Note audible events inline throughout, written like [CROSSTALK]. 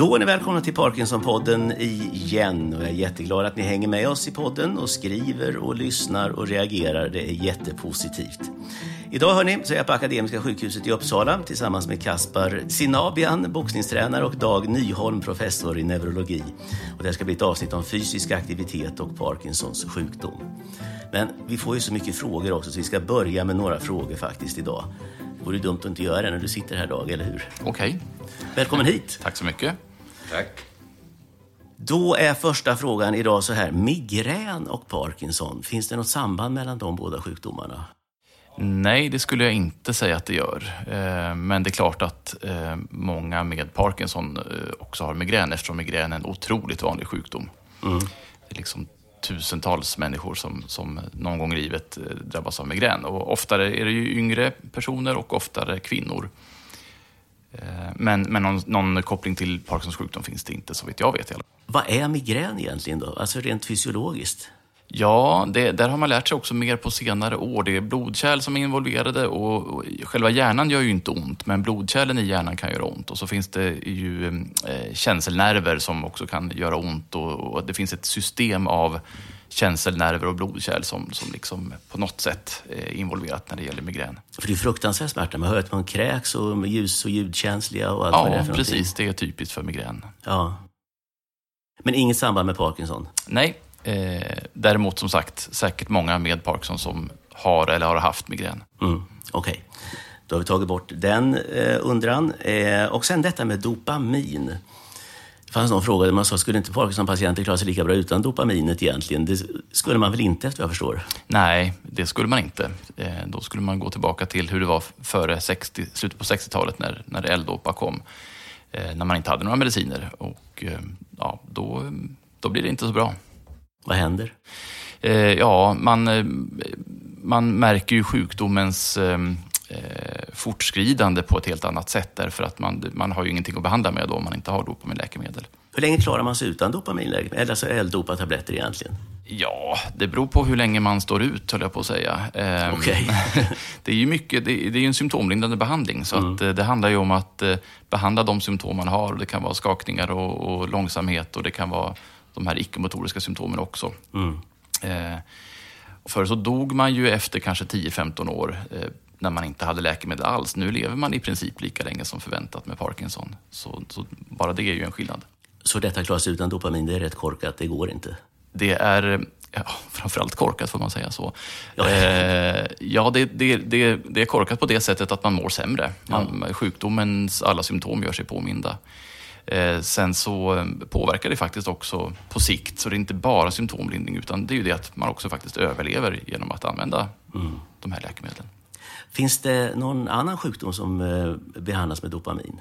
Då är ni välkomna till Parkinson-podden igen. Och jag är jätteglad att ni hänger med oss i podden och skriver och lyssnar och reagerar. Det är jättepositivt. Idag hörni, så är jag på Akademiska sjukhuset i Uppsala tillsammans med Kaspar Sinabian, boxningstränare och Dag Nyholm, professor i neurologi. Och det här ska bli ett avsnitt om fysisk aktivitet och Parkinsons sjukdom. Men vi får ju så mycket frågor också så vi ska börja med några frågor faktiskt idag. Det vore dumt att inte göra det när du sitter här Dag, eller hur? Okej. Välkommen hit! Tack så mycket. Tack. Då är första frågan idag så här. Migrän och Parkinson, finns det något samband mellan de båda sjukdomarna? Nej, det skulle jag inte säga att det gör. Eh, Men det är klart att eh, många med Parkinson eh, också har migrän eftersom migrän är en otroligt vanlig sjukdom. Det är liksom tusentals människor som, som någon gång i livet drabbas av migrän. Och oftare är det ju yngre personer och oftare kvinnor. Eh, Men, men någon, någon koppling till Parkinsons sjukdom finns det inte så vitt jag vet. Vad är migrän egentligen då? Alltså rent fysiologiskt? Ja, det, där har man lärt sig också mer på senare år. Det är blodkärl som är involverade och, och själva hjärnan gör ju inte ont, men blodkärlen i hjärnan kan göra ont. Och så finns det ju eh, känselnerver som också kan göra ont och, och det finns ett system av känselnerver och blodkärl som, som liksom på något sätt är involverat när det gäller migrän. För det är fruktansvärd smärta. Man hör att man kräks och är ljus och ljudkänsliga och allt vad det är Ja, någonting. precis. Det är typiskt för migrän. Ja. Men inget samband med Parkinson? Nej, eh, däremot som sagt säkert många med Parkinson som har eller har haft migrän. Mm. Okej, då har vi tagit bort den eh, undran. Eh, och sen detta med dopamin. Det fanns någon fråga där man sa, skulle inte Parkinson-patienter klara sig lika bra utan dopaminet egentligen? Det skulle man väl inte efter vad jag förstår? Nej, det skulle man inte. Eh, Då skulle man gå tillbaka till hur det var före 60, slutet på 60-talet när, när L-dopa kom. Eh, När man inte hade några mediciner. Och eh, ja, då, då blir det inte så bra. Vad händer? Ja, man, man märker ju sjukdomens fortskridande på ett helt annat sätt därför att man, man har ju ingenting att behandla med då om man inte har dopaminläkemedel. Hur länge klarar man sig utan dopaminläkemedel? Eller alltså L-dopa-tabletter egentligen? Ja, det beror på hur länge man står ut, höll jag på att säga. Ehm, Okej. [LAUGHS] det är ju mycket, det, det är en symptomlindrande behandling, så att, eh, det handlar ju om att eh, behandla de symptom man har. Det kan vara skakningar och, och långsamhet och det kan vara de här icke-motoriska symptomen också. Eh, förr så dog man ju efter kanske 10-15 år eh, när man inte hade läkemedel alls. Nu lever man i princip lika länge som förväntat med Parkinson. Så, så bara det är ju en skillnad. Så detta klarar sig utan dopamin, det är rätt korkat, det går inte. Det är ja, framförallt korkat, får man säga så. Ja. Eh, ja, det, det, det, det är korkat på det sättet att man mår sämre. Man, Sjukdomens alla symptom gör sig påminda. Eh, sen så påverkar det faktiskt också på sikt, så det är inte bara symptomlindring, utan det är ju det att man också faktiskt överlever genom att använda de här läkemedlen. Finns det någon annan sjukdom som eh, behandlas med dopamin?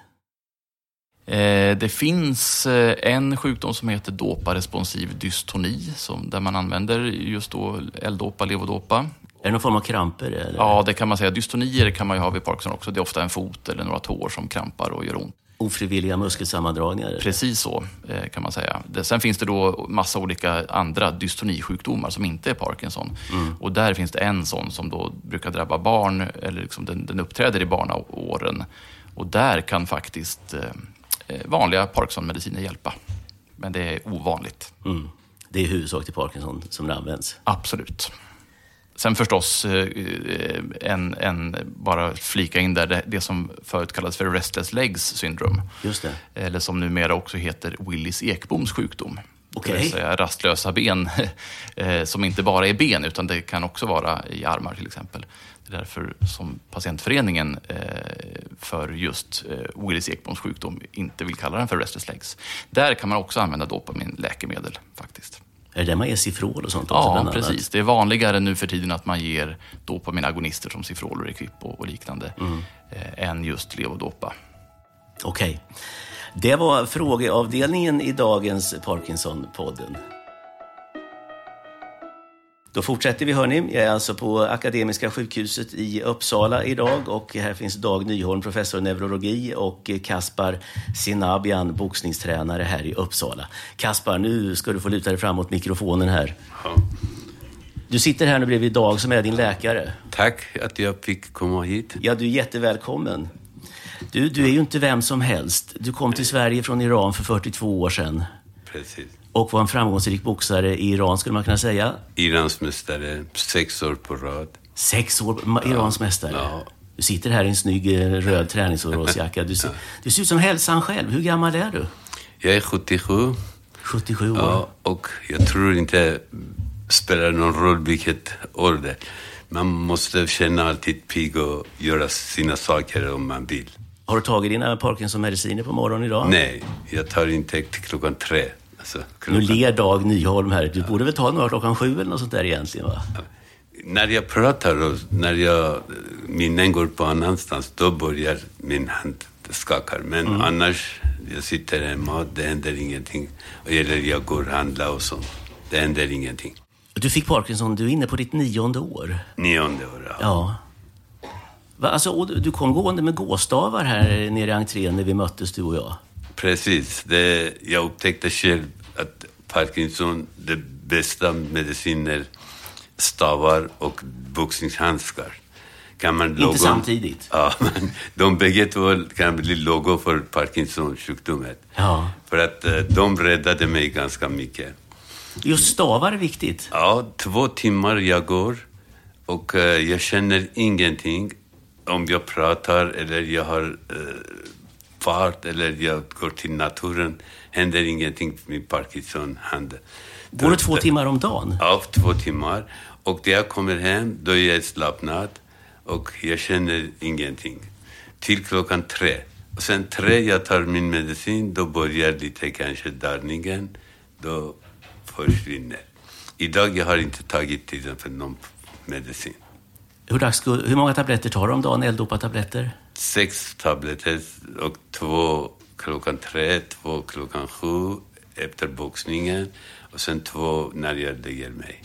Eh, Det finns eh, en sjukdom som heter doparesponsiv dystoni, som, där man använder just då L-dopa, levodopa. Är det någon form av kramper? Eller? Ja, det kan man säga. Dystonier kan man ju ha vid Parkinson också. Det är ofta en fot eller några tår som krampar och gör ont. Ofrivilliga muskelsammandragningar? Precis så eh, kan man säga. Sen finns det då massa olika andra dystonisjukdomar som inte är Parkinson. Och där finns det en sån som då brukar drabba barn, eller liksom den, den uppträder i barnaåren. Och där kan faktiskt eh, eh, vanliga Parkinson-mediciner hjälpa. Men det är ovanligt. Mm. Det är i huvudsak till Parkinson som det används. Absolut. Sen förstås, eh, eh, en, en, bara flika in där, det, det som förut kallades för restless legs syndrome. Just det. Eller som numera också heter Willis Ekboms sjukdom. Okej. Det vill säga rastlösa ben, [LAUGHS] eh, som inte bara är ben, utan det kan också vara i armar till exempel. Det är därför som patientföreningen för just Willis Ekboms sjukdom inte vill kalla den för restless legs. Där kan man också använda dopaminläkemedel faktiskt. Är det där man ger Cifrol och sånt också? Ja, precis. Det är vanligare nu för tiden att man ger dopaminagonister som Cifrol och Requip och, liknande, eh, än just levodopa. Okej. Det var frågeavdelningen i dagens Parkinson-podden. Då fortsätter vi hörni. Jag är alltså på Akademiska sjukhuset i Uppsala idag och här finns Dag Nyholm, professor i neurologi och Kaspar Sinabian, boxningstränare här i Uppsala. Kaspar, nu ska du få luta dig fram mot mikrofonen här. Du sitter här nu bredvid Dag som är din läkare. Tack att jag fick komma hit. Ja, du är jättevälkommen. Du, du är ju inte vem som helst. Du kom till Sverige från Iran för 42 år sedan Precis. Och var en framgångsrik boxare i Iran, skulle man kunna säga. Irans mästare, sex år på rad. Sex år, ma- Irans mästare. Ja. Du sitter här i en snygg eh, röd [LAUGHS] träningsoverallsjacka. Du, ser- du ser ut som hälsan själv. Hur gammal är du? Jag är 77 77 år. ja, och jag tror inte spelar någon roll vilket ålder. Man måste känna alltid pigg och göra sina saker om man vill. Har du tagit dina Parkinson-mediciner på morgonen idag? Nej, jag tar inte till klockan tre. Alltså, Nu ler Dag Nyholm här. Du borde väl ta några klockan sju eller något sånt där egentligen va? När jag pratar och när jag, minnen går på annanstans, då börjar min hand skaka. Men Mm. annars, jag sitter hemma, det händer ingenting. Eller jag går och handlar och sånt. Det händer ingenting. Du fick Parkinson, du är inne på ditt nionde år. Nionde år, ja. Ja. Va, alltså, du kom gående med gåstavar här nere i entrén när vi möttes, du och jag. Precis. Det, jag upptäckte själv Parkinson, det bästa mediciner, stavar och boxningshandskar. Kan man Inte logon- samtidigt. Ja, [LAUGHS] men de bägge två kan bli logo för Parkinson-sjukdomen. Ja. För att eh, de räddade mig ganska mycket. Just stavar är viktigt. Ja, två timmar jag går och eh, jag känner ingenting om jag pratar eller jag har eh, fart eller jag går till naturen. Händer ingenting med Parkinson-hand. Går det två timmar om dagen? Ja, två timmar. Och när jag kommer hem, då är jag slappnad och jag känner ingenting. Till klockan tre. Och sen tre, jag tar min medicin, då börjar lite kanske darrningen. Då försvinner. Idag jag har inte tagit till exempel någon medicin. Hur, dags, hur många tabletter tar du om dagen, L-dopa-tabletter? Sex tabletter och två klockan tre, två klockan sju efter boxningen och sen två när jag lägger mig.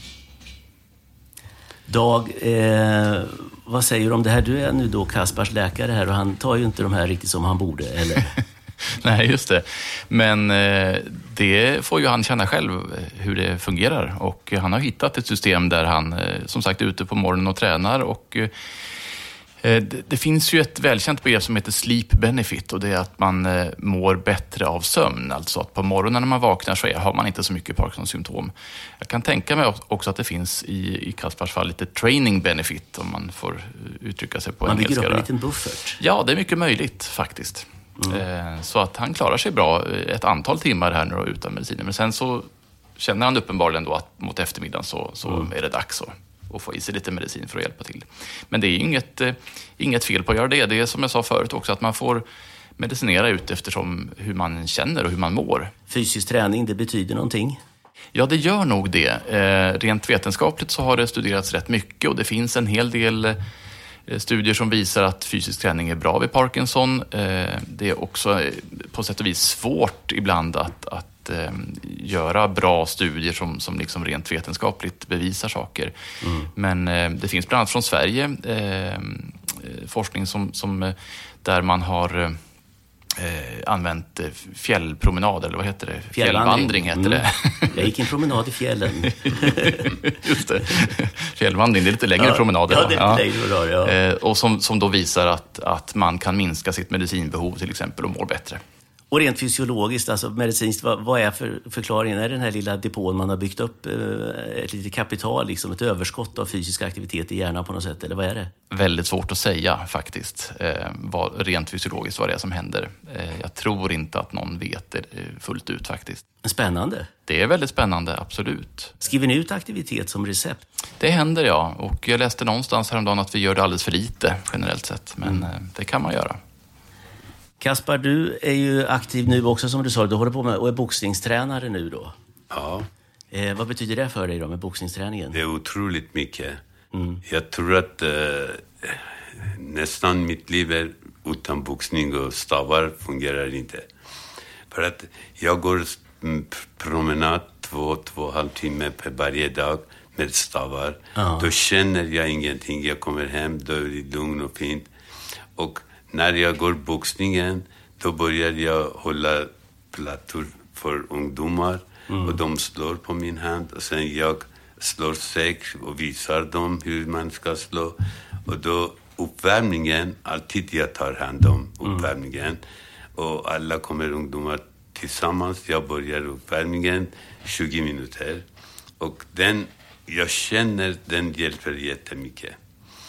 Dag, eh, vad säger du om det här? Du är nu då Kaspars läkare här och han tar ju inte de här riktigt som han borde, eller? [LAUGHS] Nej, just det. Men eh, det får ju han känna själv eh, hur det fungerar. Och han har hittat ett system där han eh, som sagt är ute på morgonen och tränar. Och, eh, det, det finns ju ett välkänt begrepp som heter sleep benefit och det är att man eh, mår bättre av sömn. Alltså att på morgonen när man vaknar så har man inte så mycket Parkinsons-symptom. Jag kan tänka mig också att det finns i, i Kaspars fall lite training benefit om man får eh, uttrycka sig på Man bygger engelska. upp en liten buffert. Ja, det är mycket möjligt faktiskt. Eh, Så att han klarar sig bra eh, ett antal timmar här nu utan mediciner. Men sen så känner han uppenbarligen då att mot eftermiddagen så, så är det dags att, att få i sig lite medicin för att hjälpa till. Men det är inget, eh, inget fel på att göra det. Det är som jag sa förut också, att man får medicinera ut eftersom hur man känner och hur man mår. Fysisk träning, det betyder någonting. Ja, det gör nog det. Eh, rent vetenskapligt så har det studerats rätt mycket och det finns en hel del eh, studier som visar att fysisk träning är bra vid Parkinson. Det är också på sätt och vis svårt ibland att, att eh, göra bra studier som, som liksom rent vetenskapligt bevisar saker. Men eh, det finns bland annat från Sverige eh, eh, forskning som, som, eh, där man har eh, använt eh, fjällpromenad, eller vad heter det? Fjällvandring heter det. Mm. Jag gick en promenad i fjällen. [LAUGHS] Just det. Fjällvandring, det är lite längre Ja, promenader. ja, det är lite längre promenader, ja. Och som, som då visar att, att man kan minska sitt medicinbehov till exempel och mår bättre. Och rent fysiologiskt, alltså medicinskt, vad, vad är för förklaringen? Är det den här lilla depån man har byggt upp, eh, ett litet kapital, liksom ett överskott av fysisk aktivitet i hjärnan på något sätt, eller vad är det? Väldigt svårt att säga faktiskt, eh, vad, rent fysiologiskt vad det är som händer. Eh, jag tror inte att någon vet det fullt ut faktiskt. Spännande. Det är väldigt spännande, absolut. Skriver ni ut aktivitet som recept? Det händer ja, och jag läste någonstans häromdagen att vi gör det alldeles för lite generellt sett, men eh, det kan man göra. Kaspar, du är ju aktiv nu också som du sa, du håller på med och är boxningstränare nu då. Ja, Eh, vad betyder det för dig då med boxningsträningen? det är otroligt mycket. Jag tror att eh, nästan mitt liv är utan boxning och stavar fungerar inte. För att jag går mm, promenad två, två och en halv timme per varje dag med stavar. Ja. Då känner jag ingenting. Jag kommer hem, då är det lugnt och fint. Och när jag går boxningen, då börjar jag hålla plattor för ungdomar. Och de slår på min hand. Och sen jag slår sex och visar dem hur man ska slå. Och då uppvärmningen, alltid jag tar hand om uppvärmningen. Och alla kommer ungdomar tillsammans. Jag börjar uppvärmningen 20 minuter. Och den, jag känner den hjälper jättemycket.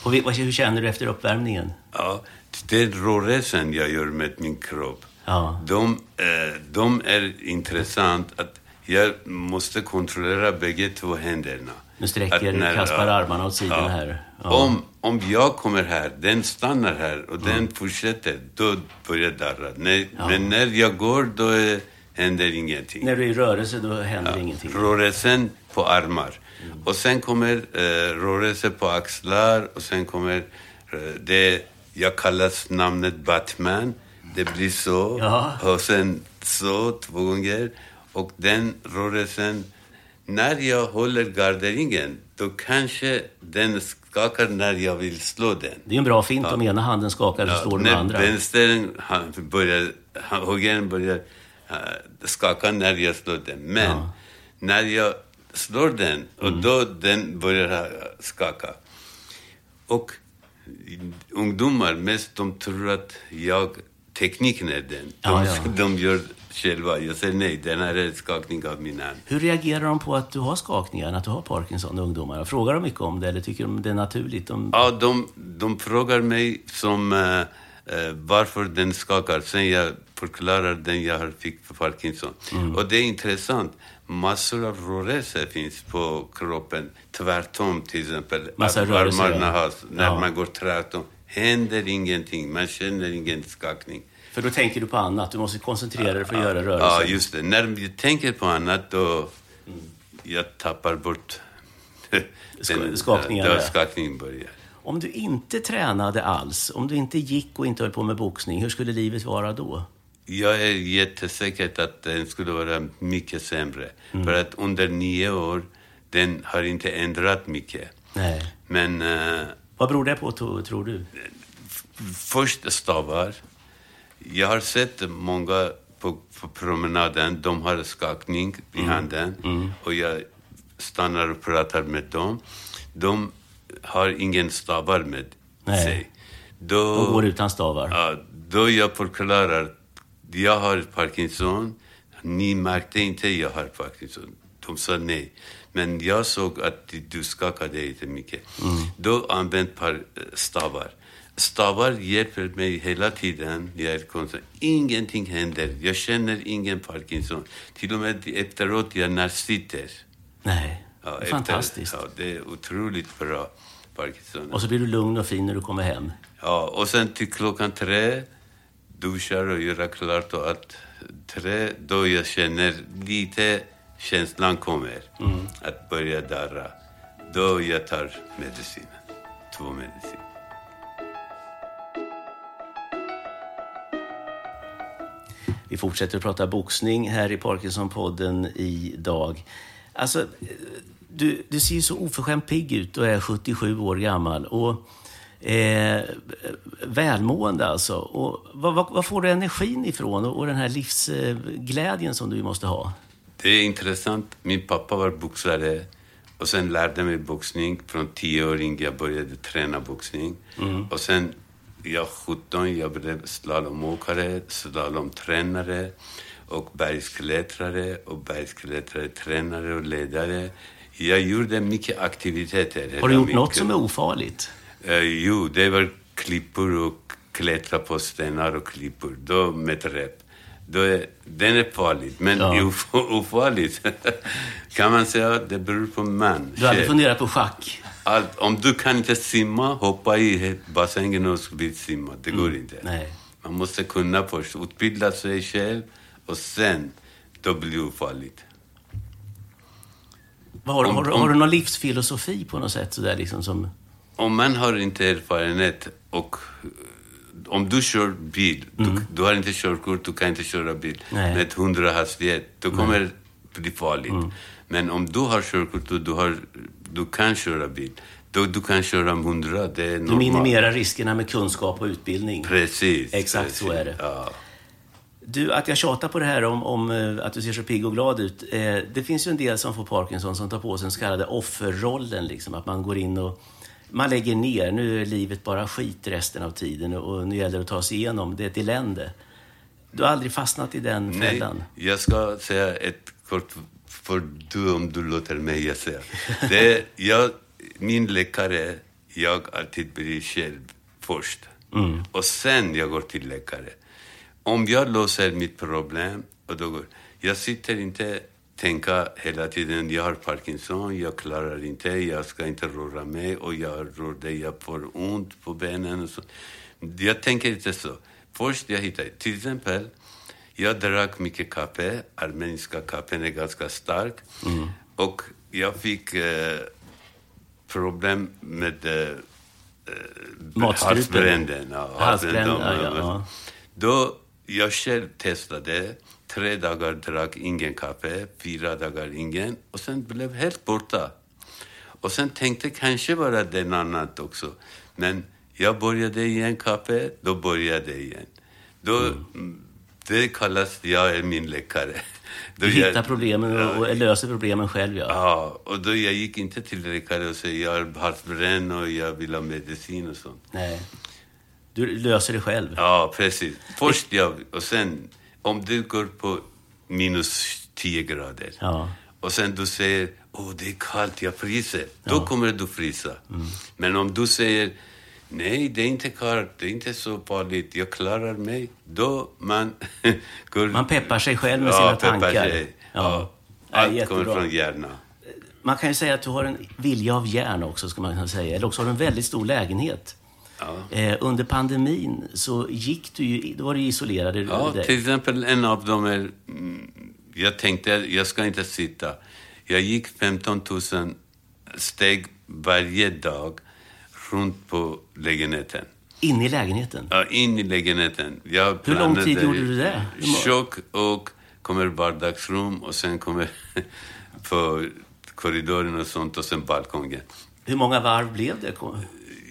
Och hur känner du efter uppvärmningen? Ja, den rörelsen jag gör med min kropp, Ja. de, eh, de är intressant. att Jag måste kontrollera bägge två händerna. Nu sträcker Att när- Kaspar ja, armarna åt sidan här. Ja. Om, om jag kommer här, den stannar här och den fortsätter, då börjar det darra. När, Men när jag går, då är, händer ingenting. När du är i rörelse då händer ingenting. Rörelsen på armar. Och sen kommer eh, rörelse på axlar och sen kommer eh, det jag kallas namnet Batman. Det blir så Ja. och sen så två gånger. Och den rörelsen, när jag håller garderingen, då kanske den skakar när jag vill slå den. Det är en bra fint om ena handen skakar så slår du med andra. vänstern han börjar, högern börjar uh, skaka när jag slår den. Men Ja. Mm. när jag slår den, och då den börjar ha- skaka. Och ungdomar mest, de tror att jag, tekniken är den. De, Ja, ja. de gör själva. Jag säger nej, den här är skakning av min hand. Hur reagerar de på att du har skakningar, att du har Parkinson, ungdomar? Frågar de mycket om det eller tycker de det är naturligt? De... Ja, de, de frågar mig som eh, varför den skakar. Sen jag förklarar den jag har fick för Parkinson. Mm. Och det är intressant. Massor av rörelser finns på kroppen. Tvärtom till exempel. Massa rörelser, armarna ja. har, när Ja. man går tvärtom händer ingenting. Man känner ingen skakning. För då tänker du på annat. Du måste koncentrera dig för att göra Ja, rörelsen. just det. När jag tänker på annat då jag tappar bort [LAUGHS] Ska- skakningarna, Då ja. skakningen börjar. Om du inte tränade alls, om du inte gick och inte höll på med boxning, hur skulle livet vara då? Jag är jättesäker att den skulle vara mycket sämre. För att under nio år, den har inte ändrat mycket. Nej. Men eh, Vad beror det på, tror du? först stavar. Jag har sett många på, på promenaden, de har skakning i handen. Och jag stannar och pratar med dem. De har ingen stavar med Nej. sig. Då, De går utan stavar. Ja, då jag förklarar, jag har Parkinson. Ni märkte inte jag har Parkinson. De sa nej. Men jag såg att du skakade jättemycket. Då använde par eh, stavar. Stavar hjälper mig hela tiden. Jag är konstant. Ingenting händer. Jag känner ingen Parkinson. Till och med efteråt jag när sitter. Nej. Ja, det är efter- fantastiskt. Ja, det är otroligt bra Parkinson. Och så blir du lugn och fin när du kommer hem. Ja, och sen till klockan tre, duschar och göra klart och allt. Tre, då jag känner lite, känslan kommer att börja darra. Då jag tar medicin, två medicin. Vi fortsätter att prata boxning här i Parkinson-podden idag. Alltså, du, du ser ju så oförskämt pigg ut och är 77 år gammal. Och, eh, välmående alltså. Och vad, får du energin ifrån och, och den här livsglädjen som du måste ha? Det är intressant. Min pappa var boxare och sen lärde mig boxning. Från tioåring jag började träna boxning. Och sen jag 17, jag blev slalomåkare, slalomtränare och bergsklättrare och bergsklättrare, tränare och ledare. Jag gjorde mycket aktiviteter. Har du gjort mitt- något som är ofarligt? Eh, jo, det var klippor och klättra på stenar och klippor. Då med rep. Då är, den är farlig, men Ja. [LAUGHS] of, ofarligt [LAUGHS] kan man säga det beror på man. Du hade funderat på schack? Allt, om du kan inte simma, hoppa i bassängen och simma. Det går inte. Mm. Nej. Man måste kunna först utbilda sig själv och sen, då blir det ofarligt. Har, Om- har, om- har du någon livsfilosofi på något sätt? Sådär, liksom, som, Om man har inte erfarenhet och eh, om du kör bil, du, du har inte körkort, du kan inte köra bil Mm. Nej. med 100 hastighet, då kommer det bli farligt. Mm. Men om du har körkort och du, har, du kan köra bil, då du kan köra 100, det är du normalt. minimerar riskerna med kunskap och utbildning. Precis. Exakt precis. så är det. Ja. Du, att jag tjatar på det här om, om eh, att du ser så pigg och glad ut. Eh, det finns ju en del som får Parkinson som tar på sig den så kallade offerrollen. Liksom, att man går in och man lägger ner, nu är livet bara skit resten av tiden och nu gäller det att ta sig igenom, det är ett elände. Du har aldrig fastnat i den Nej, fällan? jag ska säga ett kort för du om du låter mig säga. Det är, jag, min läkare, jag alltid blir själv först. Och sen jag går till läkare. Om jag löser mitt problem, och då går, jag sitter inte tänka hela tiden, jag har Parkinson, jag klarar inte, jag ska inte röra mig och jag rör det, jag får ont på benen och så. Jag tänker inte så. Först jag hittar, till exempel, jag drack mycket kaffe, armeniska kaffen är ganska stark. Och jag fick eh, problem med eh, Halsbränna, halsbränna. ja, ja. Då jag själv testade, tre dagar drack ingen kaffe, fyra dagar ingen och sen blev helt borta. Och sen tänkte kanske vara något annat också. Men jag började igen kaffe, då började jag igen. Då, mm. Det kallas, jag är min läkare. Då Du jag- hittar problemen och, och löser problemen själv, ja. Ja, och då jag gick inte till läkare och sa jag har halsbränn och jag vill ha medicin och sånt. Nej. Du löser det själv. Ja, precis. Först jag, och sen om du går på minus 10 grader Ja. och sen du säger åh det är kallt, jag fryser. Då kommer du frysa. Mm. Men om du säger nej, det är inte kallt, det är inte så farligt, jag klarar mig. Då man [LAUGHS] går... Man peppar sig själv med ja, sina peppar tankar. Sig. Ja. Ja. Ja, Allt kommer från hjärnan. Man kan ju säga att du har en vilja av järn också, ska man kunna säga. Eller också har du en väldigt stor lägenhet. Ja. Eh, under pandemin så gick du ju, då var du isolerad. Ja, dig. till exempel en av dem är... mm, Jag tänkte, jag ska inte sitta. Jag gick 15 000 steg varje dag runt på lägenheten. Inne i lägenheten. Ja, in i lägenheten. Jag Hur lång tid gjorde du det? Kök och kommer vardagsrum och sen kommer [LAUGHS] på korridoren och sånt och sen balkongen. Hur många varv blev det?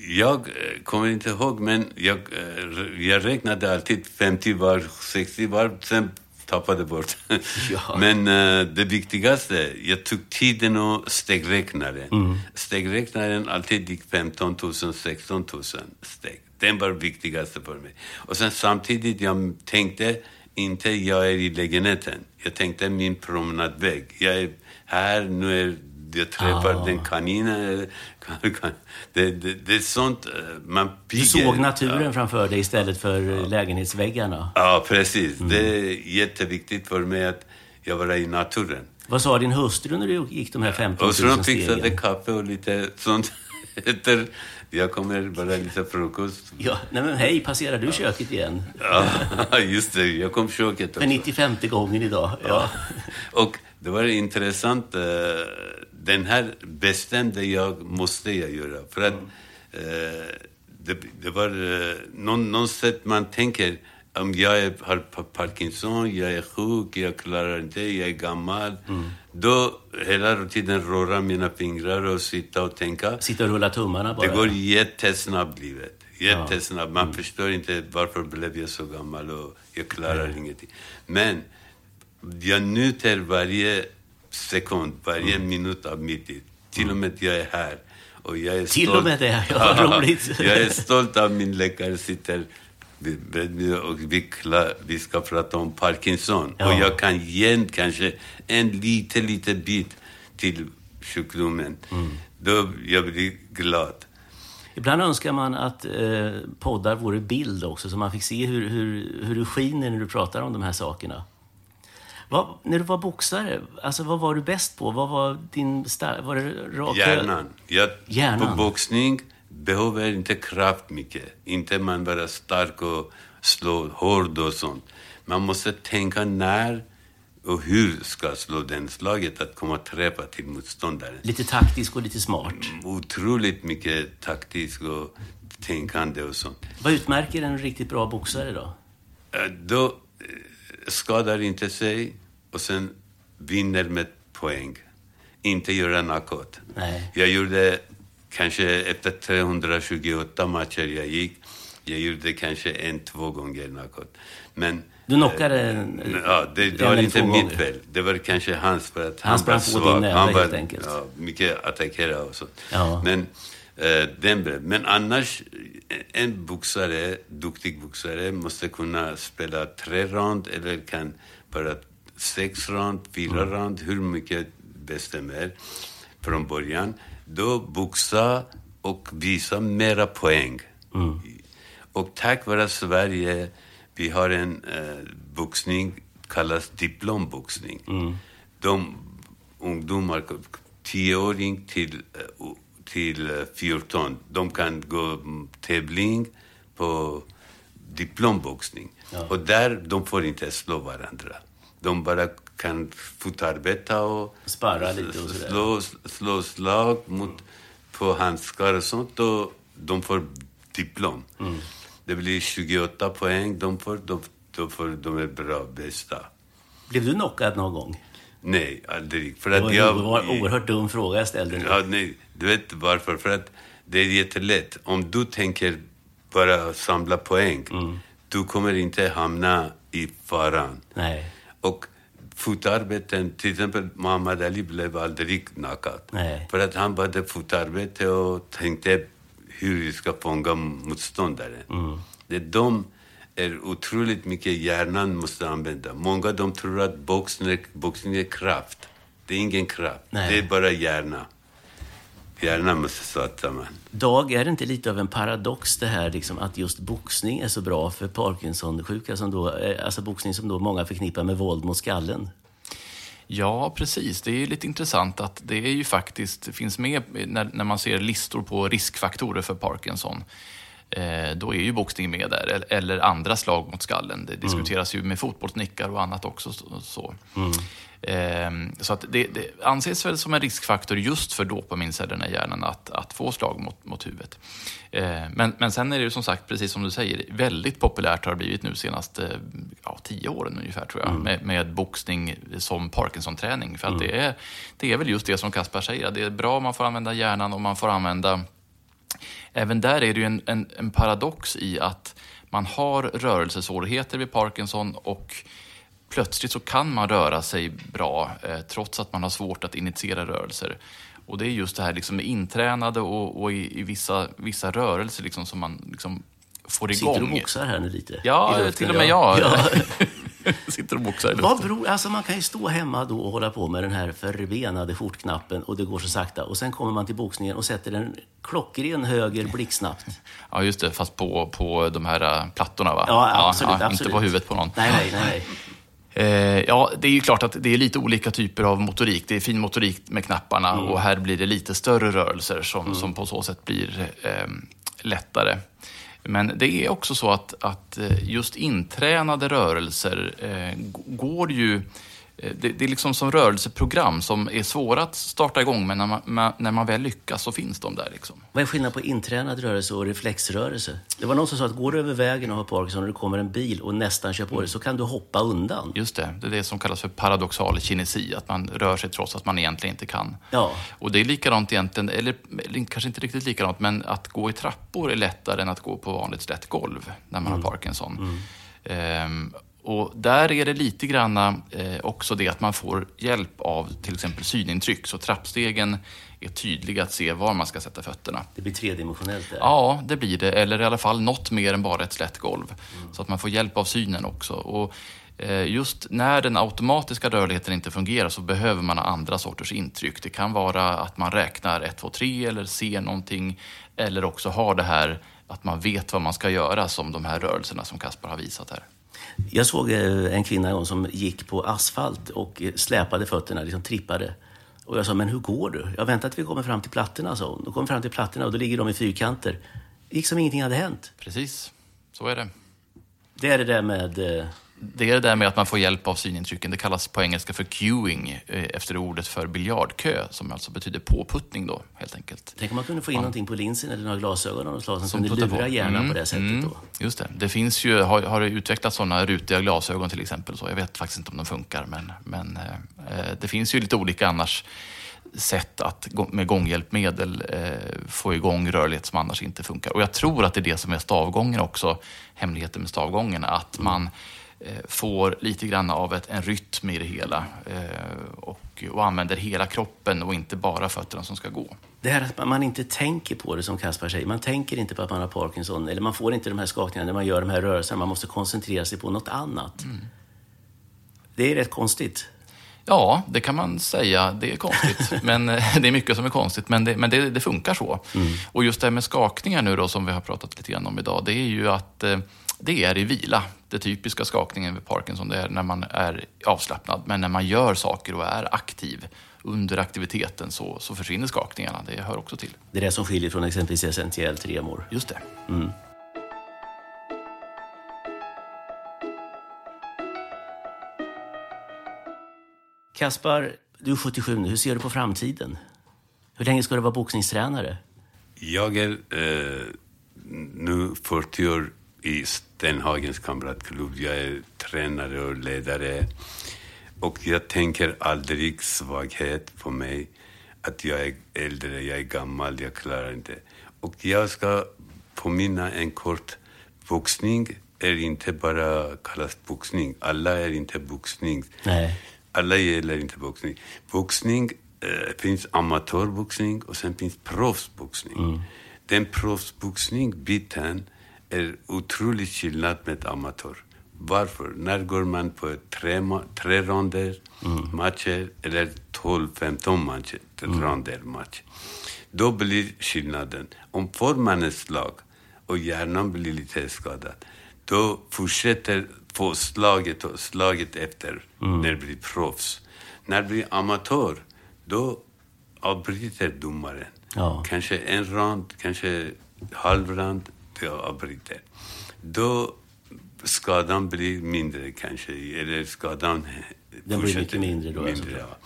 Jag eh, kommer inte ihåg, men jag, eh, jag räknade alltid 50 varv, 60 varv, sen tappade bort. [LAUGHS] Ja. Men eh, det viktigaste, jag tog tiden och stegräknaren. Mm. Stegräknaren alltid gick 15 000, 16 000 steg. Den var viktigaste för mig. Och sen samtidigt, jag tänkte inte jag är i lägenheten. Jag tänkte min promenadväg. Jag är här, nu är jag träffar Ah. den kaninen. Kan, kan, det, det, det är sånt eh, man Du piggar. såg naturen Ja. framför dig istället för lägenhetsväggarna. Ja, precis. Mm. Det är jätteviktigt för mig att jag var i naturen. Vad sa din hustru när du gick de här 15 000 Och så stegen? fixade kaffe och lite sånt. [LAUGHS] Efter, jag kommer bara lite frukost. Ja, nej men hej, passerar du köket igen? Ja, [LAUGHS] just det. Jag kom köket För också. 95 gången idag. Ja. Och det var intressant. Den här bestämde jag, måste jag göra. För att eh, det, det var eh, någon, någon sätt man tänker, om jag är, har pa- Parkinson, jag är sjuk, jag klarar inte, jag är gammal. Då hela tiden röra mina fingrar och sitta och tänka. Sitta och rulla tummarna bara. Det går jättesnabbt livet. Jättesnabbt. Man förstår inte varför blev jag så gammal och jag klarar ingenting. Men jag njuter varje sekund, varje minut av mitt liv. Till och med jag är här. Och jag är Till stolt. och med det, ja, vad roligt. jag är stolt av min läkare sitter bredvid och vi, klar, vi ska prata om Parkinson. Ja. Och jag kan ge kanske en liten, liten bit till sjukdomen. Mm. Då jag blir glad. Ibland önskar man att eh, poddar vore bild också, så man fick se hur, hur, hur du skiner när du pratar om de här sakerna. Vad, när du var boxare, alltså vad var du bäst på? Vad var din Var det rak Hjärnan. Jag, Hjärnan. På boxning behöver inte kraft mycket. Inte man vara stark och slå hård och sånt. Man måste tänka när och hur ska slå den slaget att komma och träffa till motståndaren. Lite taktisk och lite smart. Otroligt mycket taktiskt och tänkande och sånt. Vad utmärker en riktigt bra boxare då? Eh, Då eh, skadar inte sig och sen vinner med poäng. Inte göra knockout. Nej. Jag gjorde kanske efter 328 matcher jag gick, jag gjorde kanske en, två gånger knockout. Men Du knockade en, Ja, det, det var inte mitt fel. Det var kanske hans för att Han han, sprang var din svag. näve, Han var helt enkelt. Ja, mycket attackerad och så. Ja. Men Eh, den, men annars, en boxare, duktig boxare måste kunna spela tre rond eller kan bara sex rond, fyra mm. rond, hur mycket bestämmer från början. Då boxa och visa mera poäng. Mm. Och tack vare Sverige, vi har en eh, boxning kallas diplomboxning. Mm. De ungdomar, tioåring till, eh, till 14, eh, de kan gå tävling på diplomboxning. Ja. Och där, de får inte slå varandra. De bara kan fotarbeta och, Sparra lite och slå, slå slag mot, på handskar och sånt. Och de får diplom. Mm. Det blir 28 poäng. De, får, de, de, får, de är bra, bästa. Blev du knockad någon gång? Nej, aldrig. För att det var, jag, det var en oerhört dum fråga jag ställde. Ja, nej, du vet varför? För att det är jättelätt. Om du tänker bara samla poäng, mm. du kommer inte hamna i faran. Nej. Och fotarbeten, till exempel Muhammad Ali blev aldrig knockad. Nej. För att han hade fotarbete och tänkte hur vi ska fånga motståndare. Mm. Det är de är otroligt mycket hjärnan måste använda. Många de tror att boxning, boxning är kraft. Det är ingen kraft. Nej. Det är bara hjärna. Hjärnan måste satsa man. Dag, är det inte lite av en paradox det här liksom, att just boxning är så bra för Parkinson-sjuka, som då, eh, alltså boxning som då många förknippar med våld mot skallen? Ja, precis. Det är lite intressant att det är ju faktiskt finns med när, när man ser listor på riskfaktorer för Parkinson. Eh, då är ju boxning med där, eller andra slag mot skallen. Det diskuteras mm. ju med fotbollsnickar och annat också. Så. Mm. Eh, så att det, det, anses väl som en riskfaktor just för dopamincellerna i hjärnan att, att få slag mot, mot huvudet. Eh, men, men sen är det ju som sagt, precis som du säger, väldigt populärt har det blivit nu senaste ja, tio åren ungefär tror jag, mm. med, med boxning som Parkinson-träning. För att mm. det, är, det är väl just det som Kaspar säger, det är bra om man får använda hjärnan och man får använda Även där är det ju en, en, en paradox i att man har rörelsesvårigheter vid Parkinson och plötsligt så kan man röra sig bra eh, trots att man har svårt att initiera rörelser. Och det är just det här liksom intränade och, och i, i, vissa, vissa rörelser liksom som man liksom får igång. Sitter du och boxar här nu lite? Ja, till och med jag. Ja. [LAUGHS] Sitter och boxar Vad beror, alltså Man kan ju stå hemma då och hålla på med den här förbenade skjortknappen och det går så sakta. Och sen kommer man till boxningen och sätter en klockren höger blixtsnabbt. Ja, just det. Fast på, på de här äh, plattorna, va? Ja, absolut. Ja, absolut. Inte på huvudet på någon. Nej, nej, nej. Eh, ja, det är ju klart att det är lite olika typer av motorik. Det är fin motorik med knapparna mm. och här blir det lite större rörelser som, mm. som på så sätt blir eh, lättare. Men det är också så att, att eh, just intränade rörelser eh, går ju det, det, är liksom som rörelseprogram som är svåra att starta igång, men när man, när man väl lyckas så finns de där. Liksom. Vad är skillnaden på intränad rörelse och reflexrörelse? Det var någon som sa att går du över vägen och har Parkinson och det kommer en bil och nästan kör på dig så kan du hoppa undan. Just det, det är det som kallas för paradoxal kinesi, att man rör sig trots att man egentligen inte kan. Ja. Och det är likadant egentligen, eller kanske inte riktigt likadant, men att gå i trappor är lättare än att gå på vanligt slätt golv när man mm. har Parkinson. Mm. Ehm, och där är det lite grann eh, också det att man får hjälp av till exempel synintryck. Så trappstegen är tydliga att se var man ska sätta fötterna. Det blir tredimensionellt? Där. Ja, det blir det. Eller i alla fall något mer än bara ett slätt golv. Mm. Så att man får hjälp av synen också. Och eh, just när den automatiska rörligheten inte fungerar så behöver man ha andra sorters intryck. Det kan vara att man räknar 1, 2, 3 eller ser någonting. Eller också har det här att man vet vad man ska göra som de här rörelserna som Kaspar har visat här. Jag såg eh, en kvinna en gång som gick på asfalt och eh, släpade fötterna, liksom trippade. Och jag sa, men hur går du? Jag väntar att vi kommer fram till plattorna, så. Då kommer fram till plattorna och då ligger de i fyrkanter. Det gick som ingenting hade hänt. Precis, så är det. Det är det där med eh, det är det där med att man får hjälp av synintrycken. Det kallas på engelska för queuing eh, efter ordet för biljardkö som alltså betyder påputtning då helt enkelt. Tänk om man kunde få in ja. någonting på linsen eller några glasögon av något slag som, som kunde lura hjärnan mm, på det sättet mm, då. Just det. Det finns ju, har, har utvecklats sådana rutiga glasögon till exempel. Så jag vet faktiskt inte om de funkar men, men eh, eh det finns ju lite olika annars sätt att med gånghjälpmedel eh, få igång rörlighet som annars inte funkar. Och jag tror att det är det som är stavgången också, hemligheten med stavgången, att man eh, får lite grann av ett, en rytm i det hela eh, och, och använder hela kroppen och inte bara fötterna som ska gå. Det här att man inte tänker på det som Kaspar säger. Man tänker inte på att man har Parkinson eller man får inte de här skakningarna när man gör de här rörelserna. Man måste koncentrera sig på något annat. Mm. Det är rätt konstigt. Ja, det kan man säga. Det är konstigt. [LAUGHS] men, eh, det är mycket som är konstigt, men det, men det, det funkar så. Och just det här med skakningar nu då, som vi har pratat lite grann om idag, det är ju att eh, det är i vila. Det typiska skakningen vid Parkinson, det är när man är avslappnad. Men när man gör saker och är aktiv under aktiviteten så, så försvinner skakningarna. Det hör också till. Det är det som skiljer från exempelvis essentiell tremor. Just det. Kaspar, du är 77 nu. Hur ser du på framtiden? Hur länge ska du vara boxningstränare? Jag är eh, nu 40 år i Stenhagens kamratklubb. Jag är tränare och ledare. Och jag tänker aldrig svaghet på mig. Att jag är äldre, jag är gammal, jag klarar inte. Och jag ska påminna en kort. Boxning är inte bara kallas boxning. Alla är inte boxning. Nej. Alla gillar inte boxning. Boxning eh, finns amatörboxning och sen finns proffsboxning. Den proffsboxning-biten är otroligt skillnad med amatör. Varför? När går man på tre, tre ronder matcher eller 12-15 matcher, ronder match. Då blir skillnaden. Om får man ett slag och hjärnan blir lite skadad, då fortsätter få slaget och slaget efter när det blir proffs. När det blir amatör, då avbryter domaren. Ja. Kanske en rond, kanske halvrond, då avbryter. Då skadan blir mindre kanske, eller skadan Den blir mycket mindre då, alltså. ja.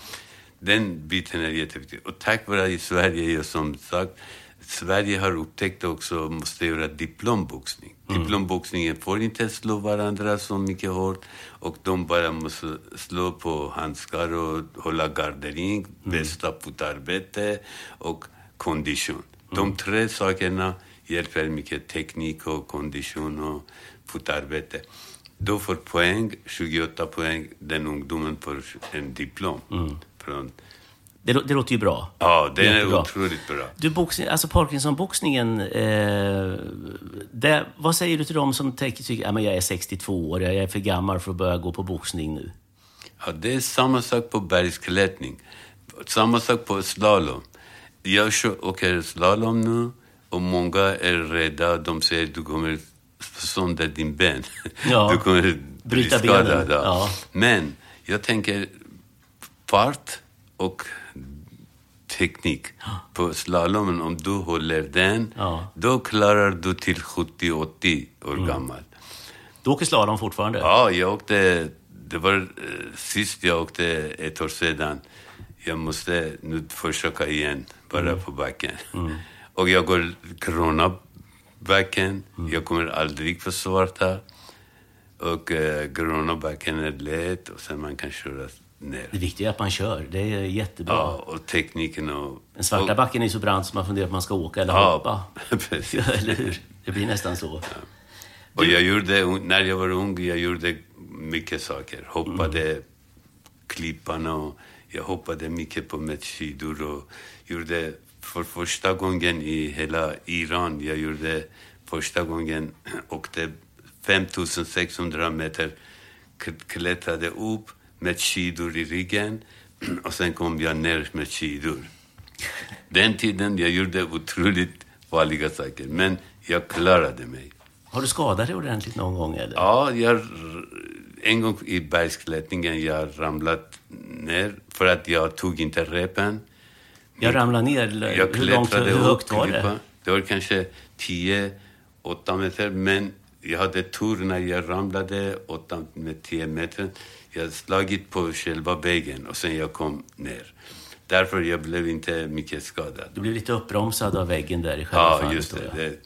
Den biten är jätteviktig. Och tack vare i Sverige, som sagt, Sverige har upptäckt också måste göra diplomboxning. Mm. Diplomboxningen får inte slå varandra så mycket hårt och de bara måste slå på handskar och hålla gardering, Mm. bästa fotarbete och kondition. De Mm. tre sakerna hjälper mycket, teknik och kondition och fotarbete. Då får poäng, 28 poäng, den ungdomen får en diplom. Mm. Från, Det, det låter ju bra. ja, den är Jättebra. otroligt bra. Du, boxning, alltså Parkinson-boxningen, eh, det, vad säger du till dem som tänker, tycker att jag är 62 år, jag är för gammal för att börja gå på boxning nu? Ja, det är samma sak på bergsklättring. Samma sak på slalom. Jag åker slalom nu och många är rädda. De säger du kommer sönder din ben. Ja, [LAUGHS] Du kommer bli bryta skadad. Ja. Men jag tänker fart och teknik. På slalomen, om du håller den, Ja. då klarar du till 70-80 år Mm. gammal. Du åker slalom fortfarande? Ja, jag åkte... Det var eh, sist jag åkte ett år sedan. Jag måste nu försöka igen, bara på backen. Och jag går Kronabacken. Jag kommer aldrig få svarta. Och eh, Kronabacken är lätt och sen man kan köra ner. Det viktiga är att man kör, det är jättebra. Ja, och tekniken och... Den svarta och, backen är så brant så man funderar på om man ska åka eller Ja, hoppa. [LAUGHS] precis. Ja, [LAUGHS] eller hur? Det blir nästan så. Och jag gjorde, när jag var ung, jag gjorde mycket saker. Hoppade klipparna och jag hoppade mycket på med skidor och gjorde för första gången i hela Iran, jag gjorde första gången, [CLEARS THROAT] åkte 5600 meter, klättrade upp med skidor i ryggen [CLEARS THROAT] och sen kom jag ner med skidor. [LAUGHS] Den tiden jag gjorde otroligt farliga saker, men jag klarade mig. Har du skadat dig ordentligt någon gång eller? Ja, jag, en gång i bergsklättringen jag ramlat ner för att jag tog inte repen. Jag ramlade ner. Jag hur, långt, klättrade hur högt var det? Det var kanske 10, 8 meter, men jag hade tur när jag ramlade 8 med 10 meter. Jag slagit på själva väggen och sen jag kom ner. Därför jag blev inte mycket skadad. Du blev lite uppbromsad av väggen där i själva Ja, fallet. just det. det.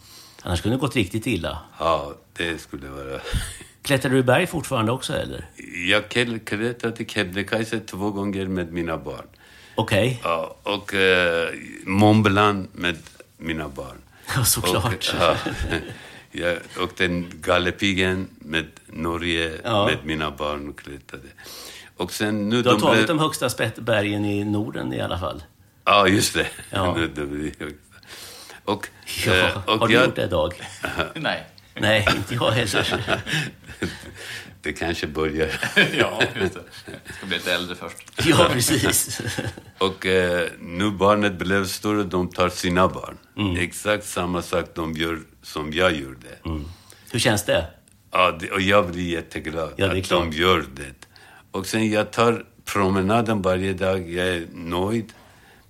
Annars kunde det gått riktigt illa. Ja, det skulle vara... [LAUGHS] Klättrar du i berg fortfarande också eller? Jag klättrade Kebnekaise två gånger med mina barn. Okej, Ja, och eh, Mont Blanc med mina barn. ja, såklart. Och, ja, [LAUGHS] Jag åkte Gallepigen med Norge Ja. med mina barn och klättrade. Och sen nu Du har de tagit blev- de högsta bergen i Norden i alla fall. Ja, just det. Ja. [LAUGHS] Och, Ja, eh, och har du jag, gjort det Dag? [LAUGHS] Nej. Nej, inte jag heller. Det kanske börjar. [LAUGHS] ja, just det. Jag ska bli lite äldre först. [LAUGHS] Ja, precis. [LAUGHS] Och eh, nu barnet blev större, de tar sina barn. Mm. Exakt samma sak de gör som jag gjorde. Hur känns det? Ja, det, och jag blir jätteglad Ja, att klart. de gör det. Och sen jag tar promenaden varje dag. Jag är nöjd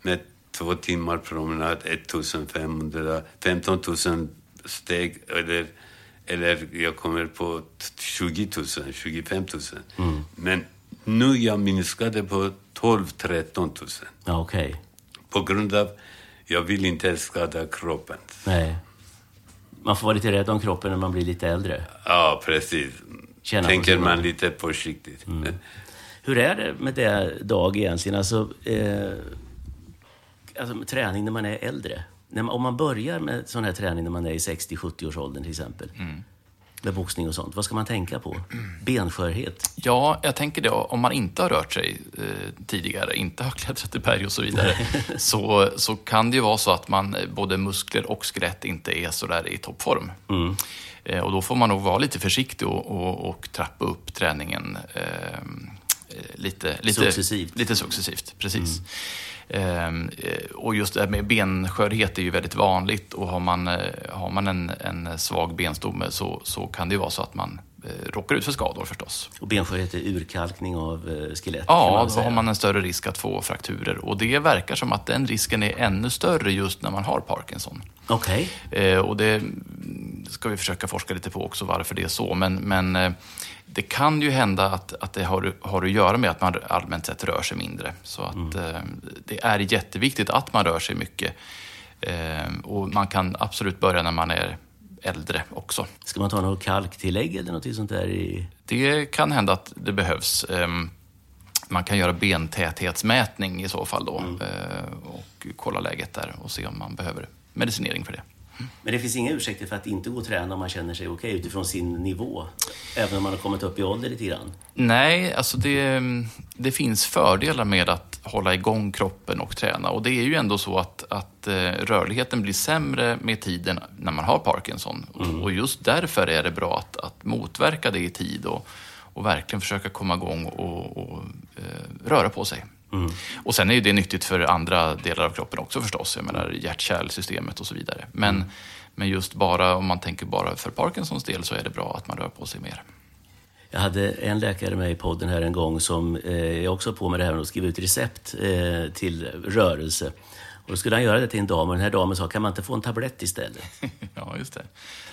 med två timmar promenad, 1500, 15 000 steg eller, eller jag kommer på 20 000, 25 000. Mm. Men nu jag minskade på 12-13 000 Ja, okej. på grund av jag vill inte skada kroppen. Nej. Man får vara lite rädd om kroppen när man blir lite äldre. Ja, precis. På Tänker man lite försiktigt. Hur är det med det, Dag, egentligen? Alltså, eh, alltså träning när man är äldre. När man, om man börjar med sån här träning när man är i 60-70-årsåldern till exempel. Med boxning och sånt. Vad ska man tänka på? Benskörhet? Ja, jag tänker det. Om man inte har rört sig eh, tidigare, inte har [LAUGHS] klättrat i berg och så vidare, [LAUGHS] så, så kan det ju vara så att man, eh, både muskler och skelett inte är så där i toppform. Eh, och då får man nog vara lite försiktig och, och, och trappa upp träningen eh, eh, lite, lite Successivt. Lite successivt, precis. Ehm, eh, och just det här med benskörhet är ju väldigt vanligt och har man, eh, har man en, en svag benstomme så, så kan det ju vara så att man eh, råkar ut för skador förstås. Och benskörhet är urkalkning av eh, skelett? kan Ja, då har man en större risk att få frakturer och det verkar som att den risken är ännu större just när man har Parkinson. Okej. Eh, och det ska vi försöka forska lite på också varför det är så. Men, men eh, det kan ju hända att, att det har, har att göra med att man allmänt sett rör sig mindre. Så att eh, det är jätteviktigt att man rör sig mycket. Eh, och man kan absolut börja när man är äldre också. Ska man ta något kalktillägg eller något sånt där? I... Det kan hända att det behövs. Ehm, Man kan göra bentäthetsmätning i så fall då eh, och kolla läget där och se om man behöver medicinering för det. Men det finns inga ursäkter för att inte gå och träna om man känner sig okej utifrån sin nivå? Även om man har kommit upp i ålder lite grann? Nej, alltså det, det finns fördelar med att hålla igång kroppen och träna. Och det är ju ändå så att, att eh, rörligheten blir sämre med tiden när man har Parkinson. Och- Och just därför är det bra att, att motverka det i tid och, och verkligen försöka komma igång och, och eh, röra på sig. Och sen är ju det nyttigt för andra delar av kroppen också förstås. Jag menar hjärt-kärlsystemet och så vidare. Men, men just bara om man tänker bara för Parkinsons del så är det bra att man rör på sig mer. Jag hade en läkare med i podden här en gång som eh, är också på med det här med att skriva ut recept eh, till rörelse. Och då skulle han göra det till en dam och den här damen sa, kan man inte få en tablett istället? [LAUGHS] Ja, just det.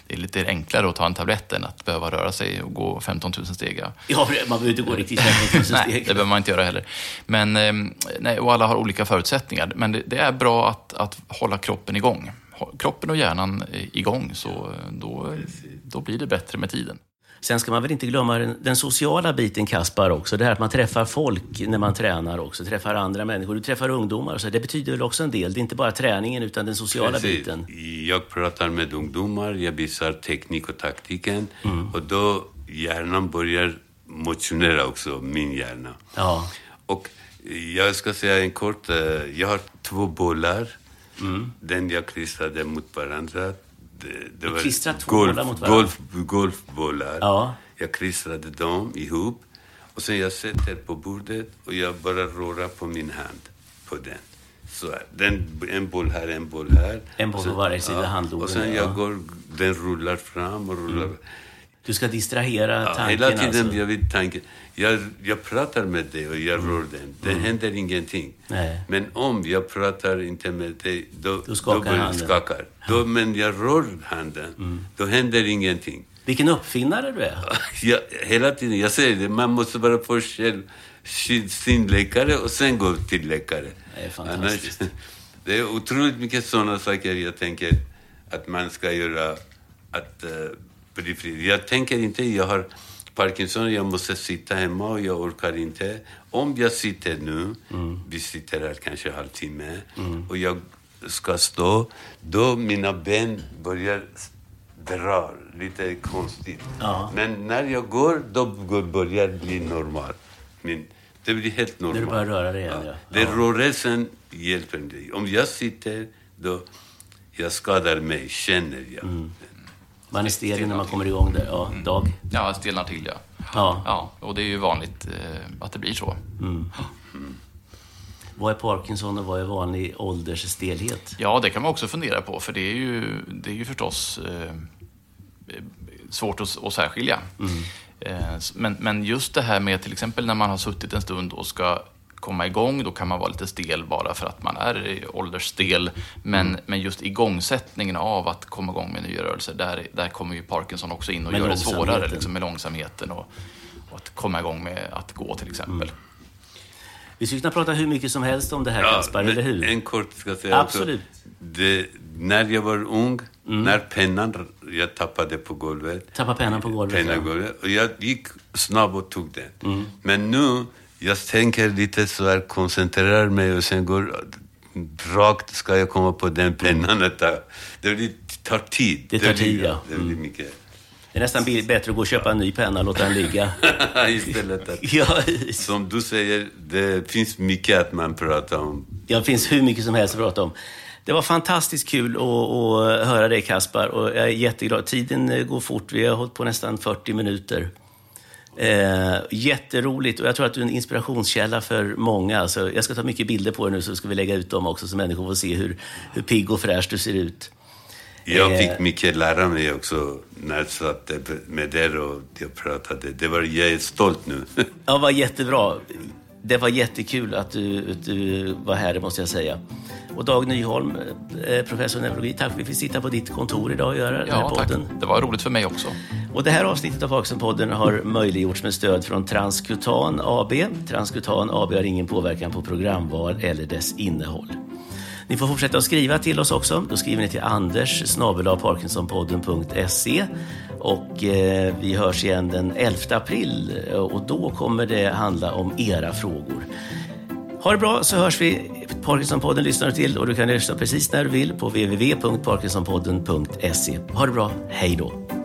Det är lite enklare att ta en tablett än att behöva röra sig och gå 15 000 steg. Ja. [LAUGHS] Man behöver inte gå riktigt 15 000 [LAUGHS] Nej, steg. det behöver man inte göra heller. Men, eh, nej, och alla har olika förutsättningar. Men det, det är bra att, att hålla kroppen igång. Kroppen och hjärnan är igång, så eh, då, då blir det bättre med tiden. Sen ska man väl inte glömma den, den sociala biten, Kaspar, också. Det här att man träffar folk när man tränar också. Träffar andra människor. Du träffar ungdomar. Så det betyder väl också en del. Det är inte bara träningen, utan den sociala Precis. biten. Jag pratar med ungdomar, jag visar teknik och taktiken. Mm. Och då hjärnan börjar motionera också, min hjärna. Ja. Och jag ska säga en kort, eh, jag har två bollar. Mm. Den jag klistrade mot varandra. Det, det mot varandra? golf, golfbollar. Ja. Jag klistrade dem ihop. Och sen jag sätter på bordet och jag bara rörar på min hand på den. Så här. Den, en boll här, en boll här. En boll på varje sida handloden, Och sen ja. jag går, den rullar fram och rullar. Du ska distrahera Ja, tanken hela tiden alltså. Mm. jag vill tanken. Jag, jag pratar med dig och jag rör den. Det händer ingenting. Nej. Men om jag pratar inte med dig, då, Då skakar börjar jag handen. skakar. Då, men jag rör handen, då händer ingenting. Vilken uppfinnare du är. [LAUGHS] Jag, hela tiden, jag säger det, man måste vara först själv sin- sin läkare och sen gå till läkare. Det är fantastiskt. Annars, [LAUGHS] det är otroligt mycket sådana saker jag tänker att man ska göra att uh, bli. Jag tänker inte, jag har Parkinson, jag måste sitta hemma och jag orkar inte. Om jag sitter nu, vi sitter här kanske en halvtimme och jag ska stå, då mina ben börjar drar lite konstigt. Ja. Men när jag går, då börjar det bli normal. Men det blir helt normalt. När du börjar röra dig igen, ja. Det rörelsen hjälper dig. Om jag sitter, då jag skadar mig, känner jag. Mm. Man är stel när man kommer igång där. Ja, Dag. Ja, stelnar till ja. Ja. Ja, och det är ju vanligt eh, att det blir så. Vad är Parkinson och vad är vanlig åldersstelhet? Ja, det kan man också fundera på, för det är ju, det är ju förstås eh, svårt att, att särskilja. Eh, s- men, men just det här med till exempel när man har suttit en stund och ska komma igång, då kan man vara lite stel bara för att man är åldersstel. Men, men just igångsättningen av att komma igång med nya rörelser, där, där kommer ju Parkinson också in och Med gör det svårare liksom, med långsamheten och, och att komma igång med att gå till exempel. Vi skulle kunna prata hur mycket som helst om det här, Ja, Kaspar, eller hur? En kort ska jag säga Absolut. också. Det, när jag var ung, Mm. när pennan jag tappade på golvet. Tappa pennan på golvet. pennan Ja. Mm. golvet, och jag gick snabbt och tog den. Men nu, jag tänker lite så här, koncentrerar mig och sen går rakt ska jag komma på den pennan. [LAUGHS] Det, tar, det blir- tar tid. Det tar blir- tid, ja. Det blir mycket. Det är nästan bättre att gå och köpa en ny penna och låta den ligga. [LAUGHS] Istället att, Ja, som du säger, det finns mycket att man pratar om. det finns hur mycket som helst att prata om. Det var fantastiskt kul att, att höra dig, Kaspar. Och jag är jätteglad. Tiden går fort. Vi har hållit på nästan 40 minuter. Eh, jätteroligt och jag tror att du är en inspirationskälla för många. Alltså, jag ska ta mycket bilder på dig nu så ska vi lägga ut dem också så människor får se hur, hur pigg och fräsch du ser ut. Jag Eh. fick mycket lära mig också när jag satt med er och jag pratade. Det var, jag är stolt nu. [LAUGHS] Ja, vad jättebra. Det var jättekul att du, du var här, det måste jag säga. Och Dag Nyholm, eh, professor i neurologi, tack för att vi fick sitta på ditt kontor idag och göra den här Ja, tack. podden. Det var roligt för mig också. Och det här avsnittet av Parkinson-podden har möjliggjorts med stöd från Transkutan AB. Transkutan AB har ingen påverkan på programval eller dess innehåll. Ni får fortsätta att skriva till oss också. Då skriver ni till anders parkinsonpodden.se och eh, vi hörs igen den 11 april eh, och då kommer det handla om era frågor. Ha det bra så hörs vi. Parkinsonpodden lyssnar du till och du kan lyssna precis när du vill på www.parkinsonpodden.se. Ha det bra. Hej då!